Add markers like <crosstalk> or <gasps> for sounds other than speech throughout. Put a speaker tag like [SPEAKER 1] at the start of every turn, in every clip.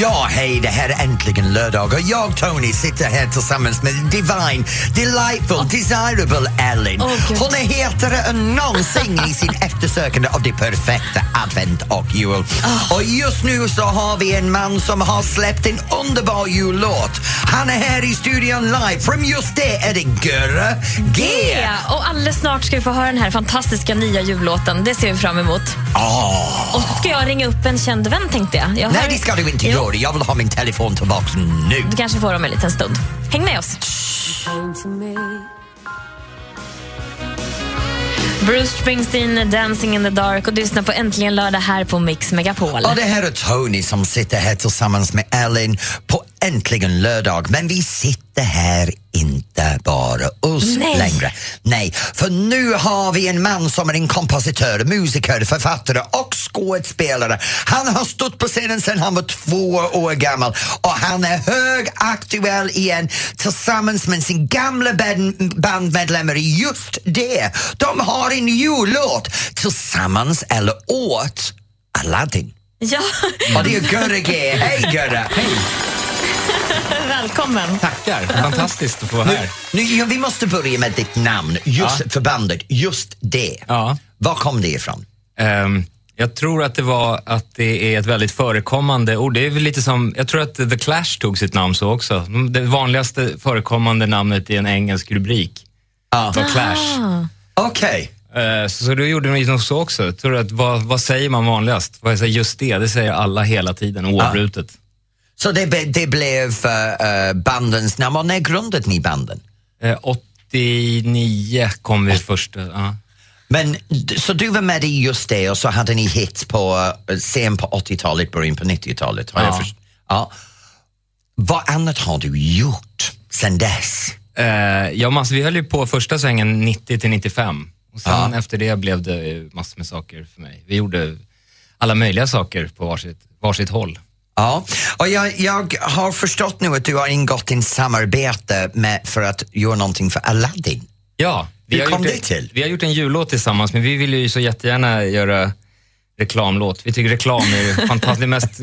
[SPEAKER 1] Ja, hej, det här är äntligen lördag och jag, Tony, sitter här tillsammans med Divine, Delightful, Desirable Ellen.
[SPEAKER 2] Gud.
[SPEAKER 1] Hon är hetare än någonsin i sin eftersökande av det perfekta advent och jul. Och just nu så har vi en man som har släppt en underbar jullåt. Han är här i studion live. Från just det är det Görre G.
[SPEAKER 2] Ja, och alldeles snart ska vi få höra den här fantastiska nya jullåten. Det ser vi fram emot.
[SPEAKER 1] Åh.
[SPEAKER 2] Och så ska jag ringa upp en känd vän tänkte jag. jag
[SPEAKER 1] Nej, det ska du inte
[SPEAKER 2] Jo,
[SPEAKER 1] göra. Jag vill ha min telefon tillbaka nu.
[SPEAKER 2] Du kanske får dem en liten stund. Häng med oss. Bruce Springsteen, Dancing in the dark och du lyssnar på Äntligen lördag här på Mix Megapol.
[SPEAKER 1] Och det här är Tony som sitter här tillsammans med Ellen på Äntligen lördag. Men vi sitter här inte bara oss
[SPEAKER 2] Nej.
[SPEAKER 1] längre. Nej, för nu har vi en man som är en kompositör, musiker, författare och skådespelare. Han har stått på scenen sedan han var två år gammal och han är högaktuell igen tillsammans med sin gamla band- bandmedlemmar i just det. De har en jullåt tillsammans eller åt Aladdin.
[SPEAKER 2] Ja,
[SPEAKER 1] Och det är Görre G. Hej Görre! <laughs>
[SPEAKER 2] välkommen.
[SPEAKER 3] Tackar, fantastiskt att få vara här.
[SPEAKER 1] Nu, ja, vi måste börja med ditt namn, just
[SPEAKER 3] Ja.
[SPEAKER 1] för bandet, just det.
[SPEAKER 3] Ja.
[SPEAKER 1] Var kom det ifrån?
[SPEAKER 3] Ehm, jag tror att det var att det är ett väldigt förekommande ord. Det är väl lite som, jag tror att The Clash tog sitt namn så också. Det vanligaste förekommande namnet i en engelsk rubrik
[SPEAKER 1] Ja.
[SPEAKER 3] var Clash.
[SPEAKER 1] Okej.
[SPEAKER 3] Eh, så, så då gjorde de nog så också. Jag tror att, vad, vad säger man vanligast? Vad säger just det? Det säger alla hela tiden, oavbrutet.
[SPEAKER 1] Så det, be- det blev uh, bandens namn. Och när grundade ni banden?
[SPEAKER 3] Eh, 89 kom vi först. eh, Ja.
[SPEAKER 1] Men, så du var med i just det och så hade ni hits på uh, sen på 80-talet, början på 90-talet. Har jag
[SPEAKER 3] Ja.
[SPEAKER 1] först- ja. Vad annat har du gjort sen dess?
[SPEAKER 3] Eh, ja, massor, vi höll ju på första svängen 90 till 95. Och sen
[SPEAKER 1] Ja.
[SPEAKER 3] efter det blev det eh, massor med saker för mig. Vi gjorde alla möjliga saker på varsitt, varsitt håll.
[SPEAKER 1] Ja, och jag, jag har förstått nu att du har ingått en samarbete med, för att göra någonting för Aladdin.
[SPEAKER 3] Ja, vi
[SPEAKER 1] Hur kom det till?
[SPEAKER 3] vi har gjort en jullåt tillsammans, men vi vill ju så jättegärna göra reklamlåt. Vi tycker reklam är <laughs> fantastiskt. Det mest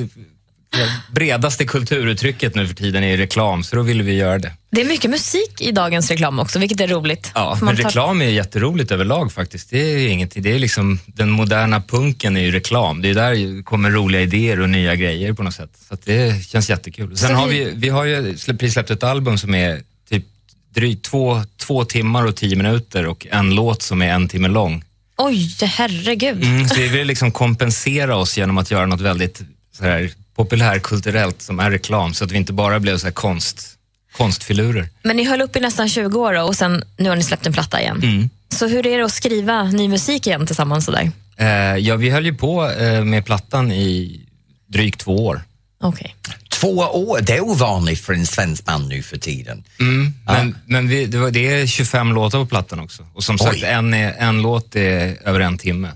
[SPEAKER 3] det bredaste kulturuttrycket nu för tiden är reklam, så då ville vi göra det.
[SPEAKER 2] Det är mycket musik i dagens reklam också, vilket är roligt.
[SPEAKER 3] Ja, men
[SPEAKER 2] tar-
[SPEAKER 3] reklam är jätteroligt överlag faktiskt. Det är inget, det är liksom, den moderna punken är ju reklam. Det är där kommer roliga idéer och nya grejer på något sätt. Så det känns jättekul. Sen
[SPEAKER 2] Så
[SPEAKER 3] har
[SPEAKER 2] vi-
[SPEAKER 3] vi, har ju släppt, precis släppt ett album som är typ drygt två, två timmar och tio minuter och en låt som är en timme lång.
[SPEAKER 2] Oj, herregud.
[SPEAKER 3] Mm, så vi vill liksom kompensera oss genom att göra något väldigt så här, populärkulturellt som är reklam så att vi inte bara blev så här konst, konstfilurer.
[SPEAKER 2] Men ni höll upp i nästan 20 år då, och sen nu har ni släppt en platta igen.
[SPEAKER 3] Mm.
[SPEAKER 2] Så hur är det att skriva ny musik igen tillsammans sådär?
[SPEAKER 3] Eh, ja, vi höll ju på eh, med plattan i drygt två år.
[SPEAKER 2] Okej.
[SPEAKER 1] Två år, det är ovanligt för en svensk man nu för tiden.
[SPEAKER 3] Mm. Men, men vi, det, var, det är 25 låtar på plattan också. Och som sagt,
[SPEAKER 1] Oj.
[SPEAKER 3] en, är, en låt är över en timme.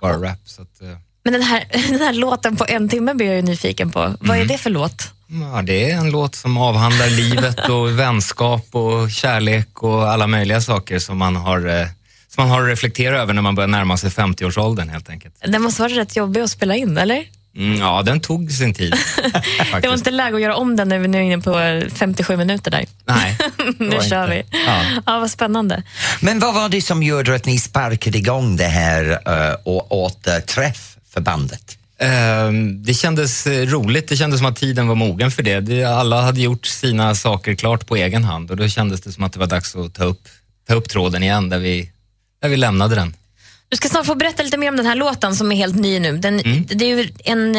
[SPEAKER 3] Bara rap. Så att, eh,
[SPEAKER 2] Men den här, <laughs> den här låten på en timme blir jag ju nyfiken på. Vad
[SPEAKER 3] Mm.
[SPEAKER 2] är det för låt?
[SPEAKER 3] ja, det är en låt som avhandlar livet och <laughs> vänskap och kärlek och alla möjliga saker som man har, eh, som man har att reflektera över när man börjar närma sig 50-årsåldern helt enkelt.
[SPEAKER 2] Den måste vara rätt jobbig att spela in, eller?
[SPEAKER 3] Mm, ja, den tog sin tid. <laughs>
[SPEAKER 2] Det var inte läge att göra om den när vi nu är inne på 57 minuter där.
[SPEAKER 3] Nej, det
[SPEAKER 2] nu kör
[SPEAKER 3] inte.
[SPEAKER 2] vi.
[SPEAKER 3] Ja.
[SPEAKER 2] Ja. vad spännande.
[SPEAKER 1] Men vad var det som gjorde att ni sparkade igång det här uh, och återträff för bandet?
[SPEAKER 3] Ehm, Det kändes eh, roligt. Det kändes som att tiden var mogen för det. Alla hade gjort sina saker klart på egen hand och då kändes det som att det var dags att ta upp, ta upp tråden igen där vi, där vi lämnade den.
[SPEAKER 2] Du ska snart få berätta lite mer om den här låten som är helt ny nu. Den,
[SPEAKER 3] Mm.
[SPEAKER 2] Det är ju en,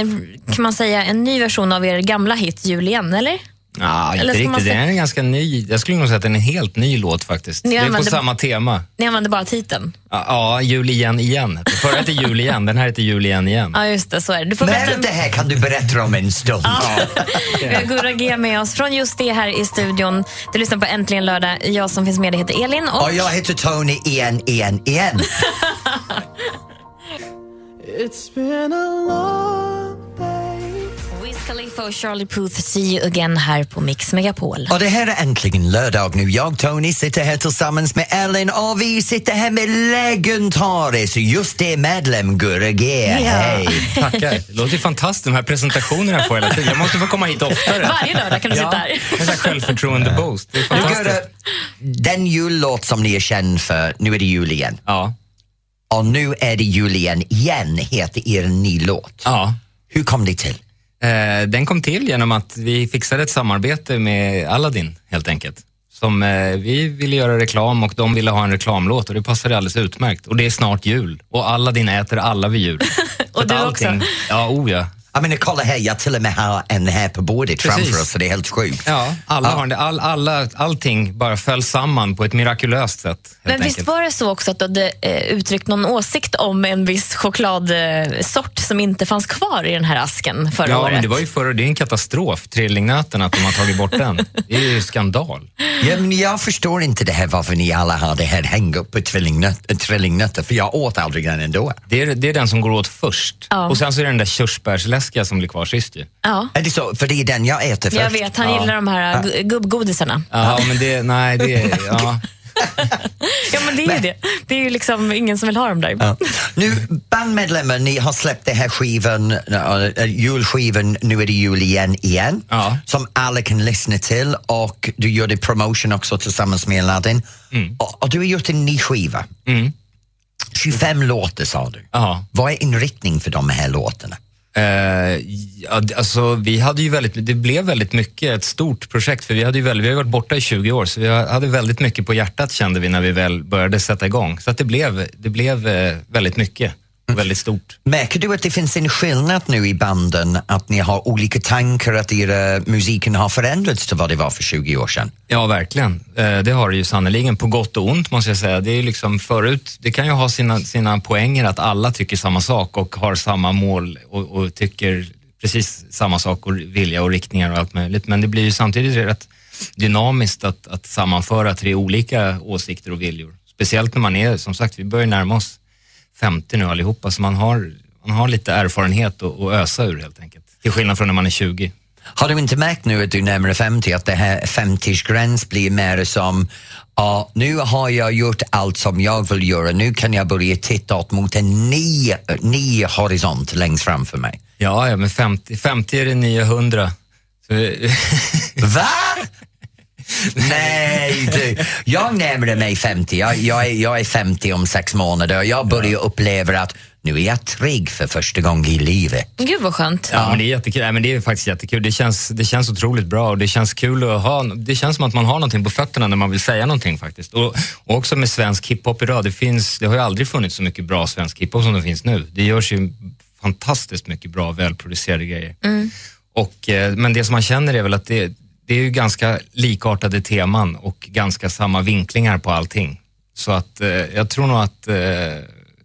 [SPEAKER 2] kan man säga, en ny version av er gamla hit Jul igen, eller?
[SPEAKER 3] Ja, inte
[SPEAKER 2] man
[SPEAKER 3] riktigt. Det är en ganska ny, jag skulle nog säga att det är en helt ny låt faktiskt.
[SPEAKER 2] Ni
[SPEAKER 3] det är på samma tema.
[SPEAKER 2] Ni använder bara titeln.
[SPEAKER 3] Ja, ja, Jul igen igen. Förra hette Jul igen, den här heter Jul igen igen.
[SPEAKER 2] Ja, just det. Så är det. Du berätta
[SPEAKER 1] av det här kan du berätta om en stund. <laughs>
[SPEAKER 2] Vi har Gurra G med oss från just det här i studion. Du lyssnar på Äntligen lördag. Jag som finns med dig heter Elin. Och
[SPEAKER 1] Och jag heter Tony igen, igen, igen. <laughs>
[SPEAKER 4] It's been a long
[SPEAKER 2] Khalifa och Charlie Puth, See you again här på Mix Megapol.
[SPEAKER 1] Och det här är äntligen lördag nu. Jag, Tony, sitter här tillsammans med Ellen och vi sitter här med legendarisk Just det medlem Gurra G. Hej!
[SPEAKER 3] Tackar. Det låter fantastiskt, de här presentationerna jag får hela tiden. Jag måste få komma hit oftare.
[SPEAKER 2] Varje lördag kan du sitta
[SPEAKER 3] Ja,
[SPEAKER 2] här.
[SPEAKER 3] en sån här självförtroende-boost. Det är fantastiskt.
[SPEAKER 1] Gurra, den jullåt som ni är känd för, Nu är det jul igen.
[SPEAKER 3] Ja.
[SPEAKER 1] Och Nu är det jul igen, igen heter er ny låt.
[SPEAKER 3] ja.
[SPEAKER 1] Hur kom det till?
[SPEAKER 3] Eh, den kom till genom att vi fixade ett samarbete med Aladdin helt enkelt. Som eh, vi ville göra reklam och de ville ha en reklamlåt och det passade alldeles utmärkt. Och det är snart jul och Aladdin äter alla vid jul. <laughs>
[SPEAKER 2] Och du också.
[SPEAKER 3] Ja, oh ja.
[SPEAKER 1] Jag menar, kolla här, jag till och med har en här på bordet
[SPEAKER 3] Precis.
[SPEAKER 1] framför oss, så det är helt sjukt.
[SPEAKER 3] Ja, alla har det. All, alla, allting bara föll samman på ett mirakulöst sätt. Helt
[SPEAKER 2] Men visst
[SPEAKER 3] enkelt.
[SPEAKER 2] var det så också att du hade eh, uttryckt någon åsikt om en viss chokladsort som inte fanns kvar i den här asken förra
[SPEAKER 3] Ja,
[SPEAKER 2] året?
[SPEAKER 3] men det var ju förra, det är en katastrof, trillingnöten, att de har tagit bort den. Det är ju skandal.
[SPEAKER 1] Ja, men jag förstår inte det här varför ni alla har det här hänga upp på trillingnöt, trillingnötter, för jag åt aldrig den ändå.
[SPEAKER 3] Det är, det är den som går åt först.
[SPEAKER 2] Ja.
[SPEAKER 3] Och sen så är det den där körsbärsläskiga som blir kvar sist ju.
[SPEAKER 2] Ja,
[SPEAKER 1] Är det så? För det är den jag äter först.
[SPEAKER 2] jag vet. Han gillar de här gu- gubbgodisarna.
[SPEAKER 3] Ja, men det, nej, det, ja. <laughs>
[SPEAKER 2] Ja, men det är ju det. Det är ju liksom ingen som vill ha dem där.
[SPEAKER 1] Ja. Nu, bandmedlemmar, ni har släppt den här skivan, äh, julskivan Nu är det jul igen, igen,
[SPEAKER 3] Ja.
[SPEAKER 1] som alla kan lyssna till och du gjorde promotion också tillsammans med Aladdin. Och, och du har gjort en ny skiva.
[SPEAKER 3] Mm.
[SPEAKER 1] 25 låtar sa du.
[SPEAKER 3] Ja.
[SPEAKER 1] Vad är inriktning för de här låtarna?
[SPEAKER 3] Eh, ja, alltså, vi hade ju väldigt, det blev väldigt mycket ett stort projekt för vi hade ju väldigt, vi har varit borta i 20 år så vi hade väldigt mycket på hjärtat kände vi när vi väl började sätta igång. Så att det blev, det blev eh, väldigt mycket väldigt stort.
[SPEAKER 1] Märker du att det finns en skillnad nu i banden, att ni har olika tankar, att era musiken har förändrats till vad det var för 20 år sedan?
[SPEAKER 3] Ja, verkligen. Eh, Det har det ju sannerligen, på gott och ont måste jag säga. Det är liksom förut, det kan ju ha sina, sina poänger att alla tycker samma sak och har samma mål och, och tycker precis samma sak och vilja och riktningar och allt möjligt. Men det blir ju samtidigt rätt dynamiskt att, att sammanföra tre olika åsikter och viljor. Speciellt när man är, som sagt, vi börjar närma oss 50 nu allihopa, så man har, man har lite erfarenhet att att ösa ur helt enkelt. Till skillnad från när man är 20.
[SPEAKER 1] Har du inte märkt nu att du är närmare 50 att det här 50-gräns blir mer som ja, nu har jag gjort allt som jag vill göra, nu kan jag börja titta åt mot en ny, ny horisont längst framför mig.
[SPEAKER 3] Ja, ja men 50, 50 är det 900. Så,
[SPEAKER 1] Va? Nej du, jag närmar mig 50, jag, jag, är, jag är 50 om sex månader och jag börjar uppleva att nu är jag trygg för första gången i livet.
[SPEAKER 2] Gud vad skönt.
[SPEAKER 3] Ja, men det är jättekul. Nej, men det är faktiskt jättekul. Det känns, det känns otroligt bra och det känns kul att ha, det känns som att man har någonting på fötterna när man vill säga någonting faktiskt. Och, och också med svensk hiphop idag, det, finns, det har ju aldrig funnits så mycket bra svensk hiphop som det finns nu. Det görs ju fantastiskt mycket bra, välproducerade grejer. Och, eh, men det som man känner är väl att det, det är ju ganska likartade teman och ganska samma vinklingar på allting. Så att eh, jag tror nog att, eh,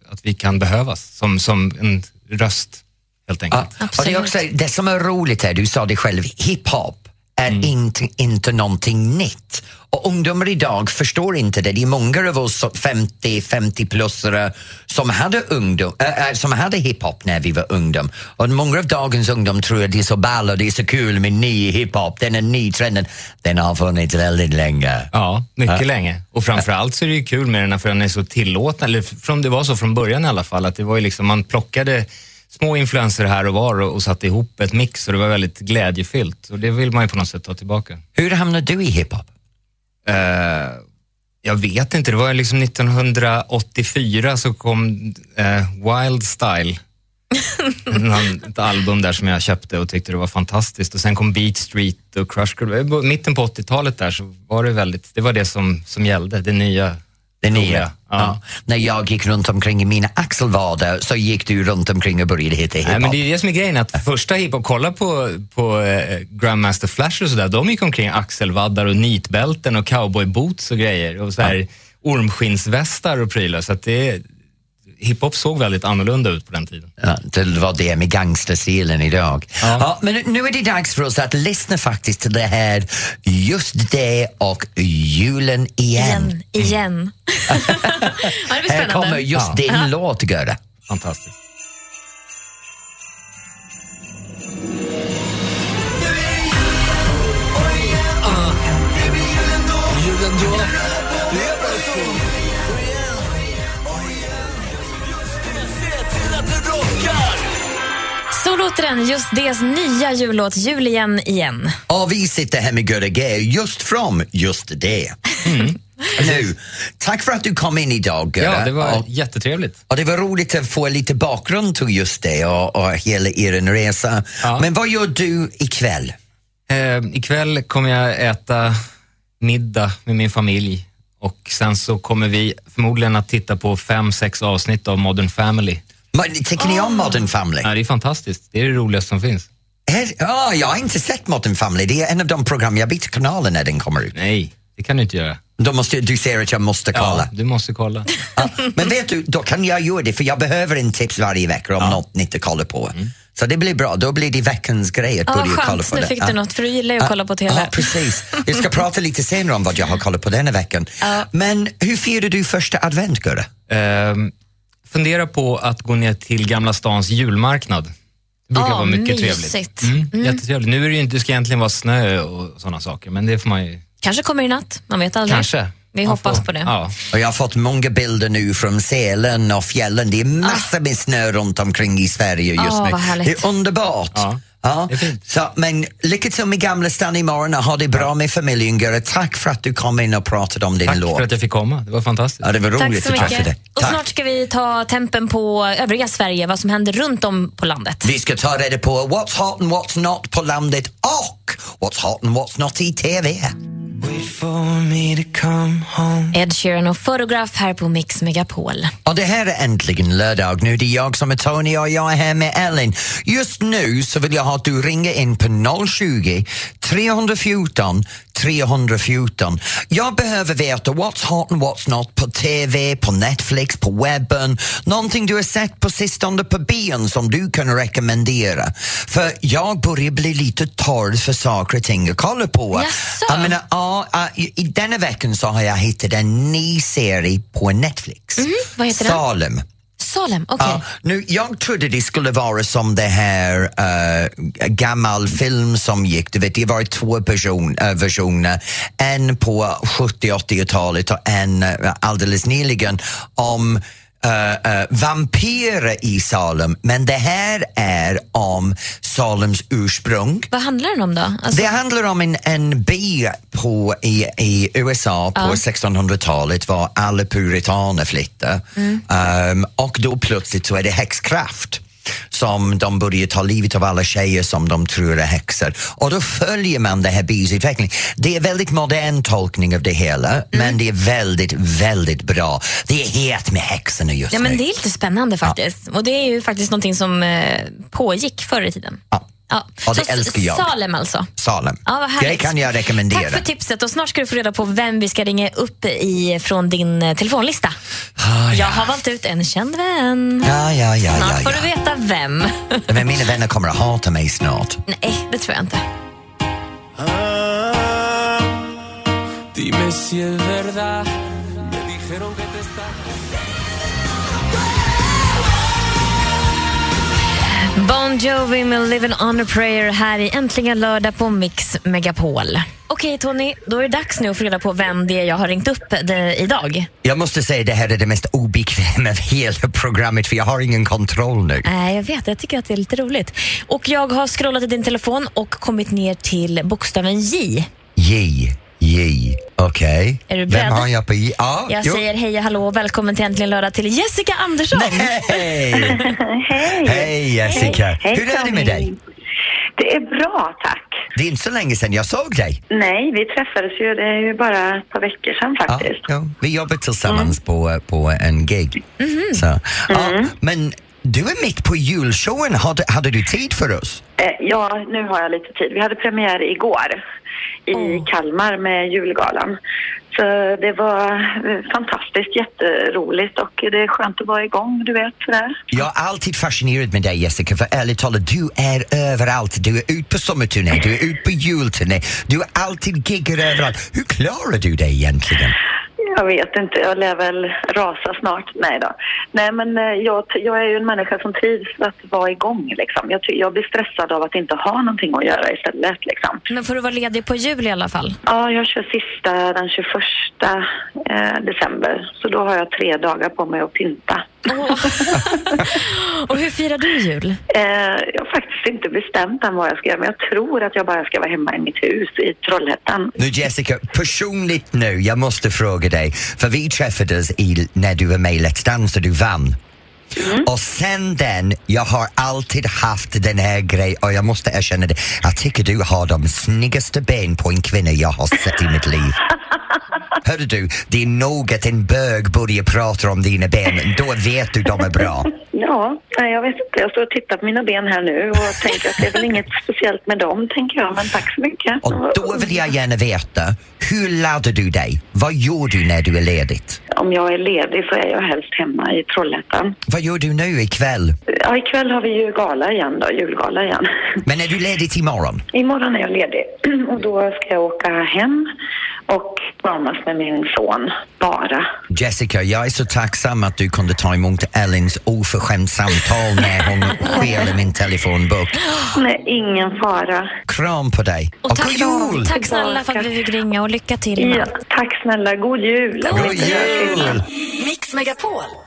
[SPEAKER 3] att vi kan behövas som, som en röst helt enkelt.
[SPEAKER 1] Ja, och det, är också, det som är roligt är, du sa det själv, hiphop är inte, inte någonting nytt. Och ungdomar idag förstår inte det. Det är många av oss 50-50-plussare som hade, ungdom, äh, äh, som hade hiphop när vi var ungdom. Och många av dagens ungdom tror att det är så ball och det är så kul med ny hiphop, den är ny trenden. Den har funnits väldigt länge.
[SPEAKER 3] Ja, mycket länge. Och framförallt så är det ju kul med den för den är så tillåtande, eller från, det var så från början i alla fall, att det var ju liksom, man plockade små influenser här och var och, och satte ihop ett mix och det var väldigt glädjefyllt. Och det vill man ju på något sätt ta tillbaka.
[SPEAKER 1] Hur hamnade du i hiphop?
[SPEAKER 3] Eh, jag vet inte, det var liksom 1984 så kom eh, Wild Style. <laughs> Ett album där som jag köpte och tyckte det var fantastiskt. Och sen kom Beat Street och Crush. I Mitten på 80-talet där så var det väldigt, det var det som, som gällde, det nya.
[SPEAKER 1] Det nya. Ja.
[SPEAKER 3] Ja.
[SPEAKER 1] När jag gick runt omkring i mina axelvader så gick du runt omkring och började hitta hiphop.
[SPEAKER 3] Nej, men det är det som är grejen, att första hiphop, kolla på, på eh, Grandmaster Flash och sådär, de gick omkring axelvaddar och nitbälten och cowboyboots och grejer och så här ormskinnsvästar och prylar. Så att det, hiphop såg väldigt annorlunda ut på den tiden.
[SPEAKER 1] Ja, det var det med gangsterstilen idag. Ja.
[SPEAKER 3] Ja.
[SPEAKER 1] men nu är det dags för oss att lyssna faktiskt till det här Just det och julen igen.
[SPEAKER 2] Igen. Igen. <laughs> ja, det
[SPEAKER 1] Här kommer just
[SPEAKER 3] Ja.
[SPEAKER 1] din låt, Göra.
[SPEAKER 3] Fantastiskt.
[SPEAKER 2] Så låter den, just Des nya jullåt Jul igen igen.
[SPEAKER 1] Och vi sitter här med Gurra G just från just det. <laughs> Nu, tack för att du kom in idag.
[SPEAKER 3] Ja, det var
[SPEAKER 1] Och-
[SPEAKER 3] jättetrevligt.
[SPEAKER 1] Och det var roligt att få lite bakgrund till just det och, och hela er resa.
[SPEAKER 3] Ja.
[SPEAKER 1] Men vad gör du ikväll?
[SPEAKER 3] Eh, ikväll kommer jag äta middag med min familj och sen så kommer vi förmodligen att titta på fem, sex avsnitt av Modern Family.
[SPEAKER 1] Tycker ni om Modern Family?
[SPEAKER 3] Ja, det är fantastiskt. Det är det roligaste som finns.
[SPEAKER 1] Är- Ja, jag har inte sett Modern Family. Det är en av de program jag byter kanalen när den kommer ut.
[SPEAKER 3] Nej, det kan du inte göra.
[SPEAKER 1] Då måste, du säger att jag måste kolla.
[SPEAKER 3] Ja, du måste kolla.
[SPEAKER 1] Ja, men vet du, då kan jag göra det för jag behöver en tips varje vecka om något nytt att kolla på. Så det blir bra, då blir det veckans grej att
[SPEAKER 2] Ja,
[SPEAKER 1] börja kolla
[SPEAKER 2] skönt,
[SPEAKER 1] på
[SPEAKER 2] nu
[SPEAKER 1] det.
[SPEAKER 2] fick
[SPEAKER 1] Ja.
[SPEAKER 2] du något för du gillar ju att kolla på TV.
[SPEAKER 1] Ja, precis. Vi ska prata lite senare om vad jag har kollat på denna veckan. Men hur firar du första advent, Gurra?
[SPEAKER 3] Ehm, fundera på att gå ner till Gamla stans julmarknad. Det brukar
[SPEAKER 2] Ja,
[SPEAKER 3] vara mycket
[SPEAKER 2] mysigt.
[SPEAKER 3] trevligt. Mm, Jättetrevligt. Nu är det ju inte, det ska egentligen vara snö och sådana saker, men det får man ju...
[SPEAKER 2] Kanske kommer i natt, man vet aldrig.
[SPEAKER 3] Kanske.
[SPEAKER 2] Vi
[SPEAKER 3] Man
[SPEAKER 2] hoppas
[SPEAKER 3] får-
[SPEAKER 2] på det.
[SPEAKER 3] Ja.
[SPEAKER 1] Och jag har fått många bilder nu från Sälen och fjällen. Det är massor med snö runt omkring i Sverige just
[SPEAKER 2] Ah,
[SPEAKER 1] nu. Det är underbart.
[SPEAKER 3] Ja, fint.
[SPEAKER 1] Så, men lycka till med Gamla stan imorgon och ha det bra med familjen, Gurra. Tack för att du kom in och pratade om din
[SPEAKER 3] Tack
[SPEAKER 1] låt.
[SPEAKER 3] för att jag fick komma. Det var fantastiskt.
[SPEAKER 1] Ja, det var
[SPEAKER 2] Tack
[SPEAKER 1] roligt
[SPEAKER 2] så
[SPEAKER 1] att träffa
[SPEAKER 2] mycket.
[SPEAKER 1] dig.
[SPEAKER 2] Och
[SPEAKER 1] Tack.
[SPEAKER 2] snart ska vi ta tempen på övriga Sverige, vad som händer runt om på landet.
[SPEAKER 1] Vi ska ta reda på what's hot and what's not på landet och what's hot and what's not i TV.
[SPEAKER 2] Ed Sheeran och Photograph här på Mix Megapol.
[SPEAKER 1] Och det här är äntligen lördag. Nu är det jag som är Tony och jag är här med Ellen. Just nu så vill jag ha att du ringer in på 020 314 314. Jag behöver veta what's hot and what's not på TV, på Netflix, på webben. Någonting du har sett på sistone på bion som du kan rekommendera. För jag börjar bli lite torr för saker och ting att kolla på.
[SPEAKER 2] Jaså?
[SPEAKER 1] Jag menar, ja, i, denna veckan så har jag hittat en ny serie på Netflix.
[SPEAKER 2] Mhm, vad heter den?
[SPEAKER 1] Salem.
[SPEAKER 2] okej. Okay.
[SPEAKER 1] Ja, nu, jag trodde det skulle vara som det här uh, gammal film som gick. Du vet, det var två person, uh, versioner. En på 70-80-talet och en uh, alldeles nyligen om uh, uh, vampyrer i Salem. Men det här är om Salems ursprung.
[SPEAKER 2] Vad handlar den om då? Alltså,
[SPEAKER 1] Det handlar om en, en by på, i, i USA på 1600-talet var alla puritaner flyttade um, och då plötsligt så är det häxkraft som de börjar ta livet av alla tjejer som de tror är häxor. Och då följer man det här byns utveckling. Det är väldigt modern tolkning av det hela, men det är väldigt, väldigt bra. Det är het med häxorna just
[SPEAKER 2] ja,
[SPEAKER 1] nu.
[SPEAKER 2] men det är lite spännande faktiskt. Och det är ju faktiskt någonting som eh, pågick förr i tiden.
[SPEAKER 1] Ja.
[SPEAKER 2] Ja.
[SPEAKER 1] Och det
[SPEAKER 2] Så
[SPEAKER 1] älskar jag.
[SPEAKER 2] Salem alltså.
[SPEAKER 1] Salem.
[SPEAKER 2] Ja, vad härligt.
[SPEAKER 1] det kan jag rekommendera.
[SPEAKER 2] Tack för tipset och snart ska du få reda på vem vi ska ringa upp i från din eh, telefonlista.
[SPEAKER 1] Ah,
[SPEAKER 2] Jag har valt ut en känd vän.
[SPEAKER 1] Ja, ja, ja,
[SPEAKER 2] Snart
[SPEAKER 1] ja,
[SPEAKER 2] får
[SPEAKER 1] ja.
[SPEAKER 2] du veta vem. <laughs>
[SPEAKER 1] Men mina vänner kommer att hata mig snart.
[SPEAKER 2] Nej, det tror jag inte.
[SPEAKER 4] Dime
[SPEAKER 2] Bon Jovi med Living on a prayer här i Äntligen lördag på Mix Megapol. Okej Tony, då är det dags nu att få reda på vem det är jag har ringt upp det, idag.
[SPEAKER 1] Jag måste säga det här är det mest obekväma av hela programmet för jag har ingen kontroll nu.
[SPEAKER 2] Nej, jag vet. Jag tycker att det är lite roligt. Och jag har scrollat i din telefon och kommit ner till bokstaven J.
[SPEAKER 1] J, J, okej.
[SPEAKER 2] Är du
[SPEAKER 1] Vem
[SPEAKER 2] beredd?
[SPEAKER 1] har jag på J? Ja,
[SPEAKER 2] Jag
[SPEAKER 1] jo.
[SPEAKER 2] säger hej och hallå och välkommen till Äntligen lördag till Jessica Andersson.
[SPEAKER 1] Hej! <laughs>
[SPEAKER 5] Hej!
[SPEAKER 1] Hej Jessica!
[SPEAKER 5] Hej,
[SPEAKER 1] Hur är det med dig?
[SPEAKER 5] Det är bra, tack.
[SPEAKER 1] Det är inte så länge sedan jag såg dig.
[SPEAKER 5] Nej, vi träffades ju, det är ju bara ett par veckor sedan
[SPEAKER 1] Ja,
[SPEAKER 5] faktiskt.
[SPEAKER 1] ja. Vi jobbar tillsammans på, på en gig.
[SPEAKER 2] Mhm.
[SPEAKER 1] Så, ja, men du är mitt på julshowen. Hade, hade du tid för oss?
[SPEAKER 5] Eh, ja, nu har jag lite tid. Vi hade premiär igår i Kalmar med julgalan. Så det var eh, fantastiskt jätteroligt och det är skönt att vara igång, du vet sådär.
[SPEAKER 1] Jag är alltid fascinerad med dig Jessica, för ärligt talat, du är överallt. Du är ute på sommarturné, du är ute på julturné, du är alltid giggar överallt. Hur klarar du det egentligen?
[SPEAKER 5] Jag vet inte, jag lär väl rasa snart. Nej då. Nej men eh, jag, jag är ju en människa som trivs att vara igång liksom. Jag, jag blir stressad av att inte ha någonting att göra istället liksom.
[SPEAKER 2] Men får du vara ledig på jul i alla fall?
[SPEAKER 5] Ja, jag kör sista den 21 eh, december. Så då har jag tre dagar på mig att pynta.
[SPEAKER 2] Åh. <laughs> och hur firar du jul?
[SPEAKER 5] Eh, jag har faktiskt inte bestämt än vad jag ska göra, men jag tror att jag bara ska vara hemma i mitt hus i Trollhättan.
[SPEAKER 1] Nu Jessica, personligt nu, jag måste fråga dig, för vi träffades i, när du var med i Let's Dance och du vann. Och sen den, jag har alltid haft den här grejen och jag måste erkänna det, jag tycker du har de snyggaste ben på en kvinna jag har sett i mitt liv. <laughs> <laughs> Hörru du, det är nog att en bög börjar prata om dina ben, då vet du de är bra. <laughs>
[SPEAKER 5] Ja, nej, jag vet inte. Jag står och tittar på mina ben här nu och tänker att det är väl inget speciellt med dem, tänker jag. Men tack så mycket.
[SPEAKER 1] Och då vill jag gärna veta, hur laddar du dig? Vad gör du när du är ledigt?
[SPEAKER 5] Om jag är ledig så är jag helst hemma i Trollhättan.
[SPEAKER 1] Vad gör du nu ikväll?
[SPEAKER 5] Ja, ikväll har vi ju gala igen då, julgala igen.
[SPEAKER 1] Men är du ledigt imorgon?
[SPEAKER 5] Imorgon är jag ledig <clears throat> och då ska jag åka hem och kramas med min son, bara.
[SPEAKER 1] Jessica, jag är så tacksam att du kunde ta emot Ellins oförskämt samtal när hon skäller min telefonbok.
[SPEAKER 5] Nej, ingen fara.
[SPEAKER 1] Kram på dig.
[SPEAKER 2] Och tack,
[SPEAKER 1] god jul!
[SPEAKER 2] tack snälla för att vi fick ringa och lycka till
[SPEAKER 5] Ja, tack snälla, god jul.
[SPEAKER 1] God jul!
[SPEAKER 6] Mix Megapol.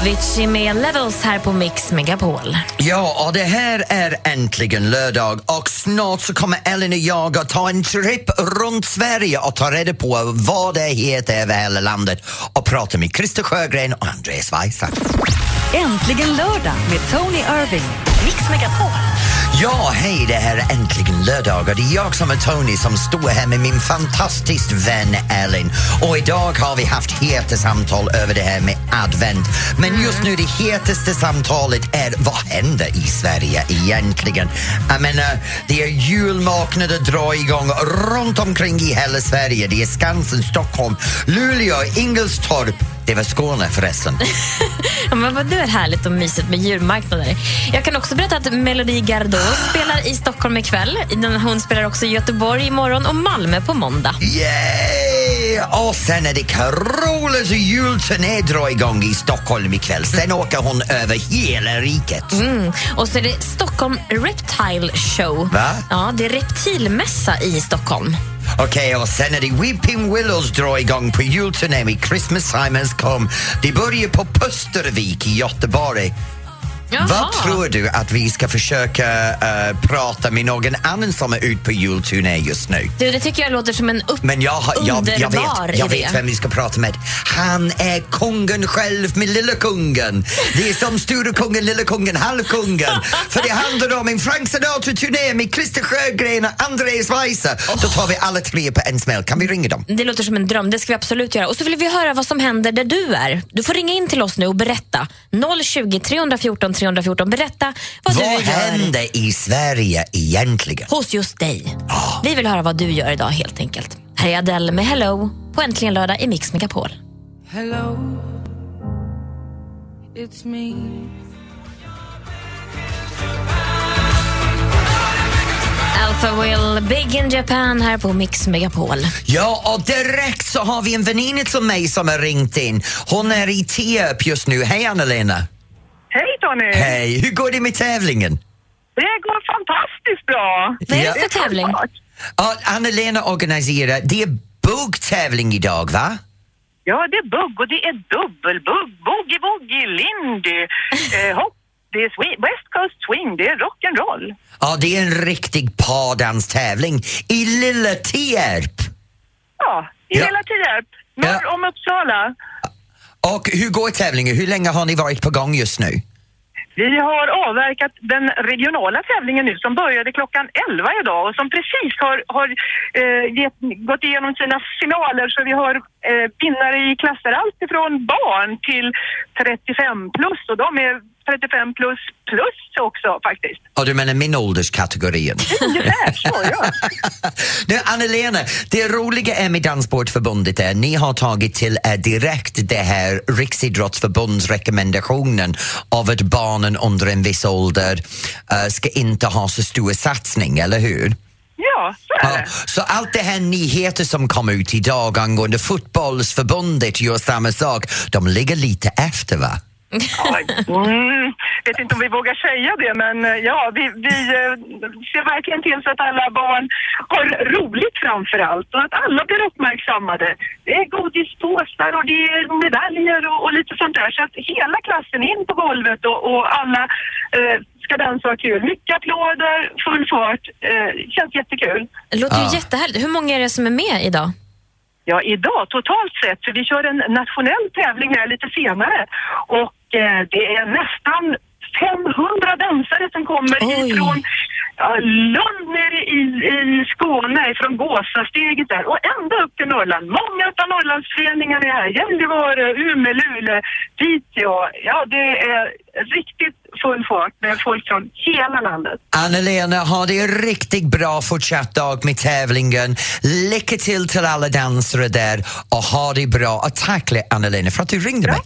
[SPEAKER 2] Avicii med Levels här på Mix Megapol.
[SPEAKER 1] Ja, och det här är äntligen lördag och snart så kommer Ellen och jag att ta en tripp runt Sverige och ta reda på vad det heter över hela landet och prata med Christer Sjögren och Andreas Weise.
[SPEAKER 6] Äntligen lördag med Tony Irving. Mix Megapol.
[SPEAKER 1] Ja, hej, det här är äntligen lördag och det är jag som är Tony som står här med min fantastiskt vän Ellen. Och idag har vi haft heta samtal över det här med advent. Men just nu det hetaste samtalet är vad händer i Sverige egentligen? Jag menar, det är julmarknader drar igång runt omkring i hela Sverige. Det är Skansen, Stockholm, Luleå, Ingelstorp. Det var Skåne förresten. <laughs>
[SPEAKER 2] Ja, men vad det är härligt och mysigt med julmarknader. Jag kan också berätta att Melody Gardot <gasps> spelar i Stockholm ikväll. Hon spelar också i Göteborg imorgon och Malmö på måndag.
[SPEAKER 1] Yay! Och sen är det Carolas julturné drar igång i Stockholm ikväll. Sen åker hon över hela riket.
[SPEAKER 2] Mm. Och så är det Stockholm Reptile Show.
[SPEAKER 1] Va?
[SPEAKER 2] Ja, det är reptilmässa i Stockholm.
[SPEAKER 1] Okej, och sen är Weeping Willows drar igång på julturné med Christmas Time Has Come. Det börjar på Pustervik i Göteborg.
[SPEAKER 2] Jaha.
[SPEAKER 1] Vad tror du att vi ska försöka eh, prata med någon annan som är ute på julturné just nu?
[SPEAKER 2] Du, det tycker jag låter som en upp-
[SPEAKER 1] Men jag, jag, jag,
[SPEAKER 2] underbar
[SPEAKER 1] vet, jag
[SPEAKER 2] idé.
[SPEAKER 1] vet vem vi ska prata med. Han är kungen själv med lilla kungen. Det är som store kungen, lilla kungen, halvkungen. För det handlar om en Frank Sinatra-turné med Christer Sjögren och Andreas Weise. Då tar vi alla tre på en smäll. Kan vi ringa dem?
[SPEAKER 2] Det låter som en dröm, det ska vi absolut göra. Och så vill vi höra vad som händer där du är. Du får ringa in till oss nu och berätta. 020 314 314. Berätta vad,
[SPEAKER 1] Vad
[SPEAKER 2] du gör
[SPEAKER 1] händer i Sverige egentligen?
[SPEAKER 2] hos just dig. Vi vill höra vad du gör idag helt enkelt. Här är Adele med Hello på Äntligen lördag i Mix Megapol.
[SPEAKER 4] Hello, it's me.
[SPEAKER 2] Alpha Will, Big in Japan här på Mix Megapol.
[SPEAKER 1] Ja, och direkt så har vi en väninna till mig som har ringt in. Hon är i Tierp just nu. Hej Anna-Lena!
[SPEAKER 7] Hej Tony!
[SPEAKER 1] Hej! Hur går det med tävlingen?
[SPEAKER 7] Det går fantastiskt bra.
[SPEAKER 2] Vad är det för tävling?
[SPEAKER 1] Ja, Anna-Lena organiserar, det är buggtävling idag va?
[SPEAKER 7] Ja, det är bugg och det är dubbelbugg, boogie-woogie, lindy, <laughs> eh, hopp, det är swing, West Coast swing, det är rock'n'roll.
[SPEAKER 1] Ja, det är en riktig pardanstävling i lilla Tierp.
[SPEAKER 7] Ja, i
[SPEAKER 1] Ja.
[SPEAKER 7] hela Tierp, norr
[SPEAKER 1] Ja.
[SPEAKER 7] om Uppsala.
[SPEAKER 1] Och hur går tävlingen? Hur länge har ni varit på gång just nu?
[SPEAKER 7] Vi har avverkat den regionala tävlingen nu som började klockan 11 idag och som precis har, har eh, get, gått igenom sina finaler så vi har eh, vinnare i klasser allt ifrån barn till 35 plus och de är 35 plus plus också faktiskt.
[SPEAKER 1] Ja, du menar min ålderskategorien?
[SPEAKER 7] Ungefär så, ja. <laughs>
[SPEAKER 1] nu, Anna-Lena, det roliga är med Danssportförbundet är ni har tagit till er direkt det här Riksidrottsförbundsrekommendationen av att barnen under en viss ålder eh, ska inte ha så stor satsning, eller hur?
[SPEAKER 7] Ja, så är
[SPEAKER 1] Ja,
[SPEAKER 7] det.
[SPEAKER 1] så allt det här nyheter som kom ut idag angående fotbollsförbundet gör samma sak, de ligger lite efter va? <laughs>
[SPEAKER 7] Mm, vet inte om vi vågar säga det, men eh, ja, vi, vi eh, ser verkligen till så att alla barn har roligt framför allt och att alla blir uppmärksammade. Det är godispåsar och det är medaljer och, och lite sånt där. Så att hela klassen in på golvet och, och alla eh, ska dansa och kul. Mycket applåder, full fart. Eh, känns jättekul.
[SPEAKER 2] Det låter ju
[SPEAKER 1] Ja.
[SPEAKER 2] jättehärligt. Hur många är det som är med idag?
[SPEAKER 7] Ja, idag totalt sett, för vi kör en nationell tävling här lite senare. Och eh, det är nästan 500 dansare som kommer
[SPEAKER 2] Oj.
[SPEAKER 7] ifrån ja, Lund nere i, i Skåne, från Gåsasteget där och ända upp till Norrland. Många av Norrlandsföreningarna är här. Gällivare, Umeå, Luleå, Piteå. Ja, det är riktigt full fart med folk från hela landet.
[SPEAKER 1] Anna-Lena, ha det riktigt bra fortsatt dag med tävlingen. Lycka till till alla dansare där och ha det bra. Och tack Anna-Lena för att du ringde mig.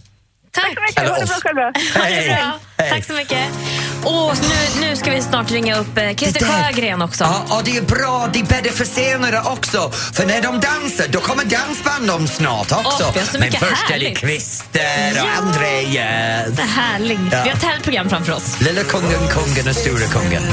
[SPEAKER 2] Tack!
[SPEAKER 7] Så mycket, ha det bra själva.
[SPEAKER 1] Hej.
[SPEAKER 2] Tack så mycket. Och nu, nu ska vi snart ringa upp eh, Christer Sjögren också.
[SPEAKER 1] Ja, och det är bra, det är bättre för senare också. För när de dansar, då kommer dansband om snart också.
[SPEAKER 2] Åh, vi har så
[SPEAKER 1] Men
[SPEAKER 2] mycket
[SPEAKER 1] först är det
[SPEAKER 2] härligt.
[SPEAKER 1] Christer och
[SPEAKER 2] Ja.
[SPEAKER 1] Andreas.
[SPEAKER 2] Det är härligt.
[SPEAKER 1] Ja.
[SPEAKER 2] Vi har ett härligt program framför oss.
[SPEAKER 1] Lilla kungen, kungen och stora kungen.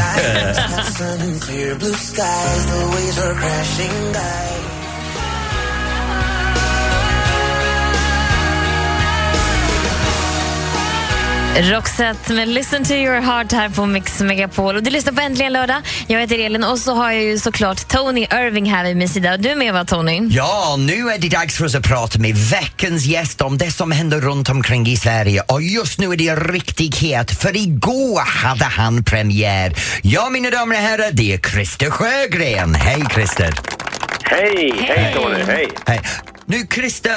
[SPEAKER 2] Roxette med Listen to your heart här på Mix Megapol. Och du lyssnar på Äntligen lördag. Jag heter Elin och så har jag ju såklart Tony Irving här vid min sida. Och Du är med va Tony?
[SPEAKER 1] Ja, nu är det dags för oss att prata med veckans gäst om det som händer runt omkring i Sverige. Och just nu är det riktigt het, för igår hade han premiär. Ja, mina damer och herrar, det är Christer Sjögren. Hej Christer!
[SPEAKER 8] Hej, hej Tony, hej.
[SPEAKER 1] Hej. Nu Christer,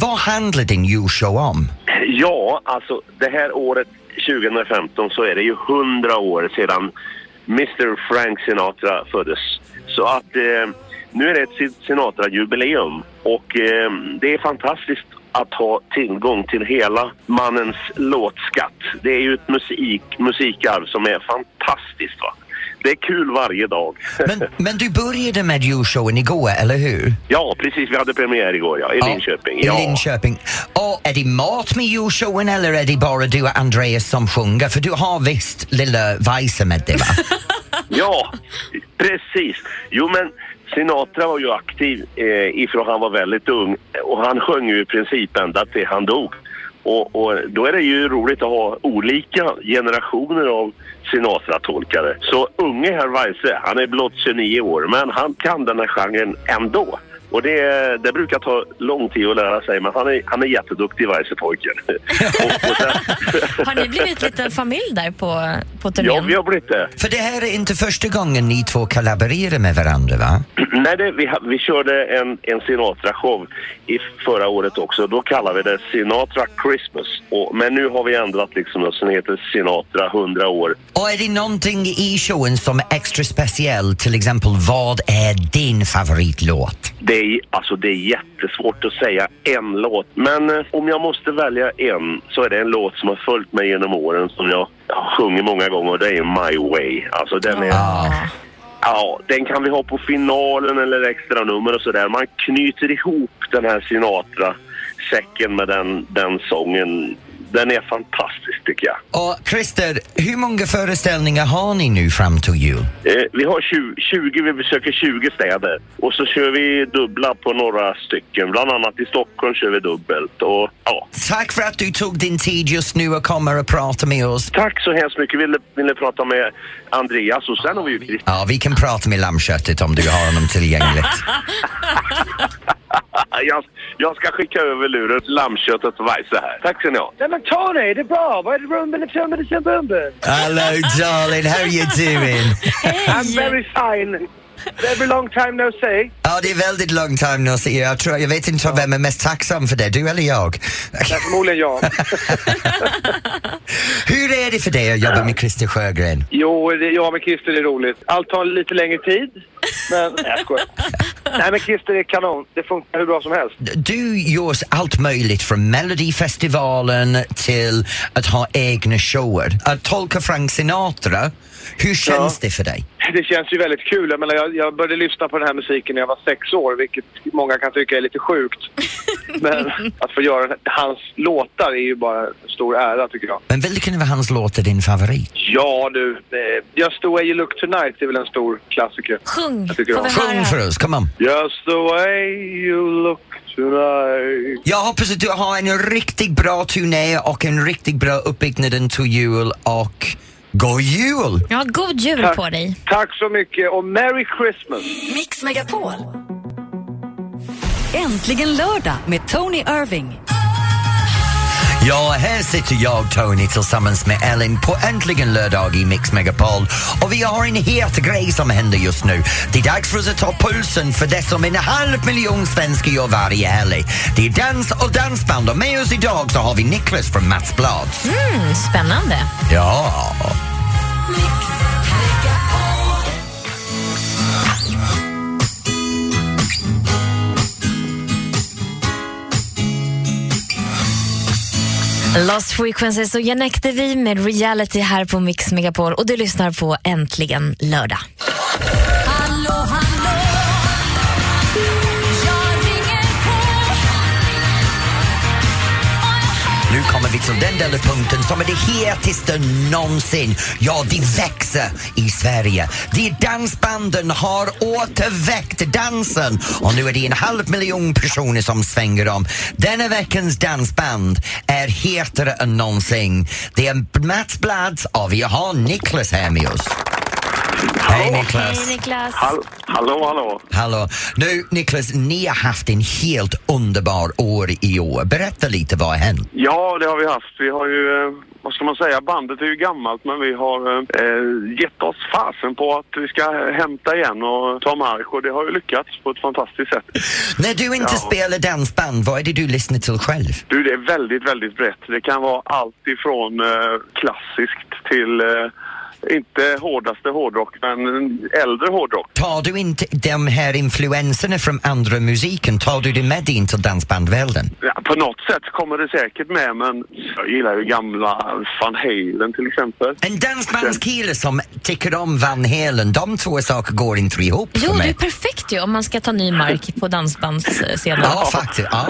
[SPEAKER 1] vad handlar din julshow om?
[SPEAKER 8] Ja, alltså det här året 2015 så är det ju 100 år sedan Mr Frank Sinatra föddes. Så att eh, nu är det ett Sinatra-jubileum och eh, det är fantastiskt att ha tillgång till hela mannens låtskatt. Det är ju ett musik, musikarv som är fantastiskt va. Det är kul varje dag.
[SPEAKER 1] Men, <laughs> men du började med julshowen igår, eller hur?
[SPEAKER 8] ja, precis. Vi hade premiär igår ja, i Linköping.
[SPEAKER 1] I
[SPEAKER 8] Ja.
[SPEAKER 1] Linköping. Och är det mat med julshowen eller är det bara du och Andreas som sjunger? För du har visst lilla Weise med dig va? <laughs>
[SPEAKER 8] Ja, precis. Jo men Sinatra var ju aktiv eh, ifrån han var väldigt ung och han sjöng ju i princip ända till han dog. Och, och då är det ju roligt att ha olika generationer av Sinatra-tolkare. Så unge herr Weise, han är blott 29 år men han kan den här genren ändå. Och det, det brukar ta lång tid att lära sig men han är, han är jätteduktig Weise-pojken. <laughs> och sen, <laughs>
[SPEAKER 2] Har ni blivit lite familj där på, på turnén?
[SPEAKER 8] ja, vi har blivit det.
[SPEAKER 1] För det här är inte första gången ni två kollaborerar med varandra va? <clears throat>
[SPEAKER 8] Nej, det, vi, vi körde en, en Sinatra-show i förra året också. Då kallade vi det Sinatra Christmas. Och, men nu har vi ändrat liksom och sen heter Sinatra 100 år.
[SPEAKER 1] Och är det någonting i showen som är extra speciell? Till exempel, vad är din favoritlåt?
[SPEAKER 8] Det är, alltså, det är jättesvårt att säga en låt. Men eh, om jag måste välja en så är det en låt som har följt mig genom åren som jag har sjungit många gånger och det är My Way. Alltså den är...
[SPEAKER 1] Ah.
[SPEAKER 8] Ja, den kan vi ha på finalen eller extra nummer och sådär. Man knyter ihop den här Sinatra-säcken med den, den sången. Den är fantastisk tycker jag.
[SPEAKER 1] Och Christer, hur många föreställningar har ni nu fram till jul?
[SPEAKER 8] Eh, vi har 20, 20, vi besöker 20 städer och så kör vi dubbla på några stycken. Bland annat i Stockholm kör vi dubbelt och ja.
[SPEAKER 1] Tack för att du tog din tid just nu och kommer och prata med oss.
[SPEAKER 8] Tack så hemskt mycket. Ville, ville prata med Andreas och sen har vi ju Christer.
[SPEAKER 1] Ja, vi kan prata med lammköttet om du har honom tillgängligt. <laughs> <laughs>
[SPEAKER 8] Jag, jag ska skicka över luren lammköttet och Weise här. Tack ska ni ha.
[SPEAKER 9] Nej men Tony, det är bra. Vad är det rumben tummen och bumben?
[SPEAKER 1] Hello darling, how are you doing? <laughs>
[SPEAKER 9] I'm very fine. Very long time no see.
[SPEAKER 1] Ja, det är väldigt lång time no see. Jag, tror, jag vet inte vem är mest tacksam för det, du eller jag.
[SPEAKER 9] Förmodligen jag. <laughs>
[SPEAKER 1] Hur är det för dig att jobba med Christer Sjögren?
[SPEAKER 9] jo, det, jag med Christer är roligt. Allt tar lite längre tid. Men nej, jag skojar. Nej men Christer är kanon. Det funkar hur bra som helst.
[SPEAKER 1] Du gör allt möjligt från Melodifestivalen till att ha egna shower. Att tolka Frank Sinatra, hur känns det för dig?
[SPEAKER 9] Det känns ju väldigt kul. Jag, menar, jag, jag började lyssna på den här musiken när jag var sex år, vilket många kan tycka är lite sjukt. <laughs> Men att få göra hans låtar är ju bara en stor ära tycker jag.
[SPEAKER 1] Men vilken av hans låtar är din favorit?
[SPEAKER 9] Ja du, eh, Just the way you look tonight är väl en stor klassiker.
[SPEAKER 2] Sjung?
[SPEAKER 1] Sjung för oss, come on.
[SPEAKER 9] Just the way you look tonight.
[SPEAKER 1] Jag hoppas att du har en riktigt bra turné och en riktigt bra uppbyggnad till jul och god jul!
[SPEAKER 2] Ja, god jul
[SPEAKER 9] Tack.
[SPEAKER 2] på dig.
[SPEAKER 9] Tack så mycket och Merry Christmas!
[SPEAKER 6] Mix Megapol. Äntligen lördag med Tony Irving.
[SPEAKER 1] Ja, här sitter jag, Tony, tillsammans med Ellen på Äntligen lördag i Mix Megapol. Och vi har en het grej som händer just nu. Det är dags för oss att ta pulsen för det som en halv miljon svenskar gör varje helg. Det är dans och dansband och med oss idag så har vi Niklas från Mats Blads.
[SPEAKER 2] Mm, spännande.
[SPEAKER 1] Ja.
[SPEAKER 2] Lost Frequencies och Janek vi med Reality här på Mix Megapol och du lyssnar på Äntligen lördag.
[SPEAKER 1] Vi till den delen av punkten som är det hetaste någonsin. Ja, det växer i Sverige. De dansbanden har återväckt dansen och nu är det en halv miljon personer som svänger om. Denna veckans dansband är hetare än någonsin. Det är Mats Blads och vi har Niklas här med oss. Hej Niklas!
[SPEAKER 2] Hej Niklas.
[SPEAKER 8] Hall- hallå, hallå.
[SPEAKER 1] Hallå! Nu Niklas, ni har haft en helt underbar år i år. Berätta lite, vad har hänt?
[SPEAKER 8] Ja, det har vi haft. Vi har ju, eh, vad ska man säga, bandet är ju gammalt men vi har eh, gett oss fasen på att vi ska hämta igen och ta mark och det har ju lyckats på ett fantastiskt sätt.
[SPEAKER 1] När du inte
[SPEAKER 8] Ja.
[SPEAKER 1] spelar dansband, vad är det du lyssnar till själv?
[SPEAKER 8] Du, det är väldigt, väldigt brett. Det kan vara allt ifrån eh, klassiskt till eh, inte hårdaste hårdrock, men äldre hårdrock.
[SPEAKER 1] Tar du inte de här influenserna från andra musiken, tar du det med in till dansbandvärlden?
[SPEAKER 8] Ja, på något sätt kommer det säkert med, men jag gillar ju gamla Van Halen till exempel.
[SPEAKER 1] En dansbandskille som tycker om Van Halen, de två saker går inte ihop
[SPEAKER 2] Jo,
[SPEAKER 1] för
[SPEAKER 2] det är perfekt ju om man ska ta ny mark på dansbandsscenen.
[SPEAKER 1] Ja, faktiskt. Ja.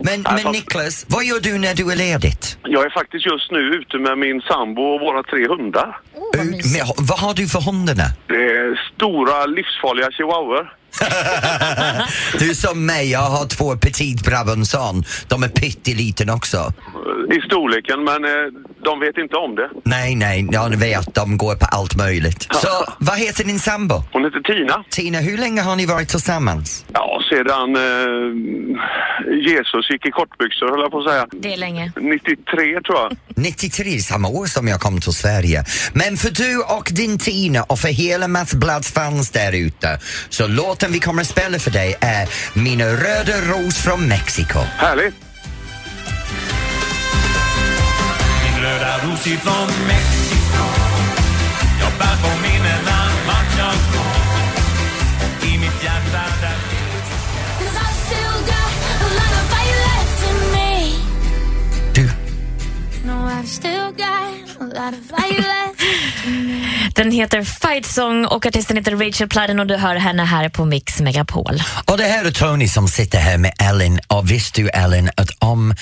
[SPEAKER 1] Men,
[SPEAKER 8] Ja,
[SPEAKER 1] men
[SPEAKER 8] fast-
[SPEAKER 1] Niklas, vad gör du när du är ledigt?
[SPEAKER 8] Jag är faktiskt just nu ute med min sambo och våra tre hundar.
[SPEAKER 2] Vad mysigt.
[SPEAKER 1] men, vad har du för hundarna?
[SPEAKER 8] Det är stora livsfarliga chihuahuor. <laughs>
[SPEAKER 1] du är som mig, jag har två petit brabanson. De är pytteliten också.
[SPEAKER 8] I storleken, men eh, de vet inte om det.
[SPEAKER 1] Nej, nej, jag vet, de går på allt möjligt. Så, vad heter din sambo?
[SPEAKER 8] Hon heter Tina.
[SPEAKER 1] Tina, hur länge har ni varit tillsammans?
[SPEAKER 8] Ja, sedan eh, Jesus gick i kortbyxor, höll jag på att säga.
[SPEAKER 2] Det är länge.
[SPEAKER 8] 93 tror jag.
[SPEAKER 1] 93, samma år som jag kom till Sverige. Men för du och din Tina och för hela Mats Blads fans där ute så låten vi kommer att spela för dig är Mina röda ros från Mexiko.
[SPEAKER 8] Härligt!
[SPEAKER 4] Min röda ros ifrån Mexiko Jag bär på minnena vart jag går I mitt hjärta där
[SPEAKER 10] 'Cause I've still got a lot of fire left in me.
[SPEAKER 1] Du,
[SPEAKER 10] No, I've still got <laughs>
[SPEAKER 2] Den heter Fight Song och artisten heter Rachel Platten och du hör henne här på Mix Megapol.
[SPEAKER 1] och det här är Tony som sitter här med Ellen och visste du Ellen att om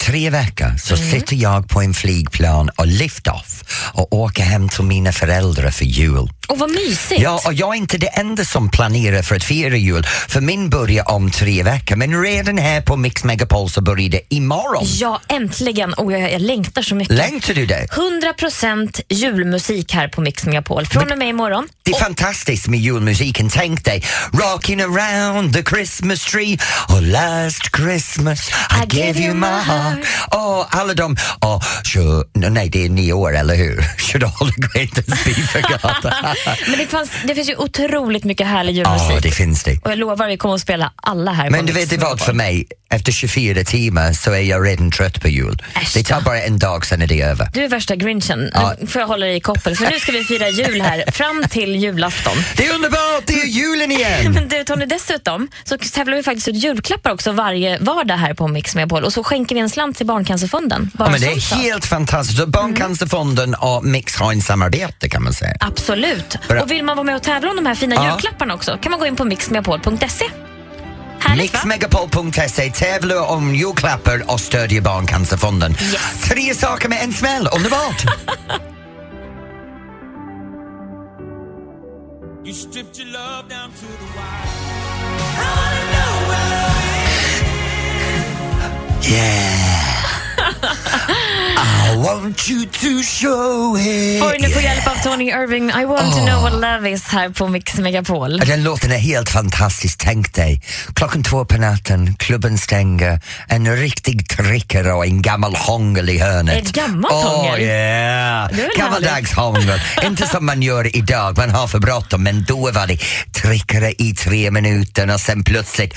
[SPEAKER 1] tre veckor så sitter jag på en flygplan och lift off och åker hem till mina föräldrar för jul.
[SPEAKER 2] Och vad mysigt!
[SPEAKER 1] Ja, och jag är inte det enda som planerar för att fira jul, för min börjar om tre veckor. Men redan här på Mix Megapol så börjar det imorgon.
[SPEAKER 2] Ja, äntligen! Och jag, jag längtar så mycket.
[SPEAKER 1] Längtar du det?
[SPEAKER 2] 100% julmusik här på Mix Megapol från och med imorgon.
[SPEAKER 1] Det är fantastiskt med julmusiken. Tänk dig Rocking around the Christmas tree Oh last Christmas I, gave you my heart Oh, alla de... Oh, sure, nej, det är nio år, eller hur? Should all the greatest be forgotten?
[SPEAKER 2] Men det, fanns, det finns ju otroligt mycket härlig julmusik.
[SPEAKER 1] Ja, det finns det.
[SPEAKER 2] Och jag lovar, vi kommer att spela alla här
[SPEAKER 1] Men du vet vad för mig, Efter 24 timmar så är jag redan trött på jul.
[SPEAKER 2] Äsch
[SPEAKER 1] Det tar bara en dag sen är det över.
[SPEAKER 2] Du är värsta grinchen.
[SPEAKER 1] Ja.
[SPEAKER 2] Nu får jag hålla dig i koppel för nu ska vi fira jul här <laughs> fram till julafton.
[SPEAKER 1] Det är underbart, det är julen igen! <laughs>
[SPEAKER 2] Men du Tony, dessutom så tävlar vi faktiskt ut julklappar också varje vardag här på Mix Megapol och så skänker vi en slant till Barncancerfonden. Bara
[SPEAKER 1] Ja, men det är helt fantastiskt. Barncancerfonden och Mix har en samarbete kan man säga.
[SPEAKER 2] Absolut.
[SPEAKER 1] Bra.
[SPEAKER 2] Och vill man vara med och tävla om de här fina
[SPEAKER 1] Ja.
[SPEAKER 2] julklapparna också kan man gå in på mixmegapol.se.
[SPEAKER 1] Mixmegapol.se tävlar om julklappar och stödjer Barncancerfonden.
[SPEAKER 2] Yes.
[SPEAKER 1] Tre saker med en smäll, underbart! <laughs> Yeah! <laughs> I want you to show it!
[SPEAKER 2] Får nu få hjälp av Tony Irving. I want to know what love is här på Mix Megapol.
[SPEAKER 1] Den låten är helt fantastisk. Tänk dig, klockan två på natten, klubben stänger, en riktig trickare och en gammal hångel i hörnet.
[SPEAKER 2] Ett gammalt
[SPEAKER 1] Åh,
[SPEAKER 2] hångel?
[SPEAKER 1] yeah. Gammaldags hångel. <laughs> Inte som man gör idag, man har för bråttom, men då var det trickare i tre minuter och sen plötsligt...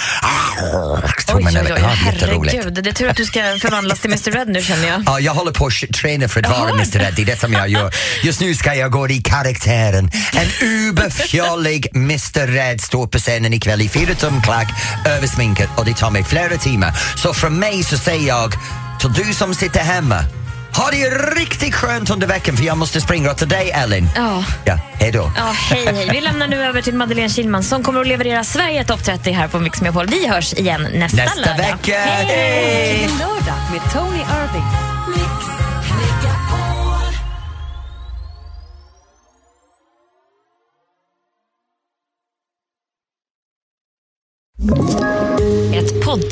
[SPEAKER 1] tog
[SPEAKER 2] Oj, oj, oj,
[SPEAKER 1] Ja,
[SPEAKER 2] herregud. Det är tur att du ska förvandlas till Mr Red nu känner jag.
[SPEAKER 1] Ja, jag håller på att träna för att vara. Mr Ed, det är det som jag gör. Just nu ska jag gå i karaktären. En uberfjollig Mr Red står på scenen ikväll i fyra tum klack, översminkat och det tar mig flera timmar. Så från mig så säger jag till du som sitter hemma, ha det riktigt skönt under veckan för jag måste springa och till dig Ellen.
[SPEAKER 2] Ja.
[SPEAKER 1] Ja, hej då.
[SPEAKER 2] Ja, hej, hej. Vi lämnar nu över till Madeleine Kilman som kommer att leverera Sverige topp 30 här på Mix Megapol. Vi hörs igen nästa,
[SPEAKER 1] Nästa
[SPEAKER 2] lördag.
[SPEAKER 1] vecka.
[SPEAKER 2] Hej!
[SPEAKER 1] Hej!
[SPEAKER 6] Lördag med Tony Irving.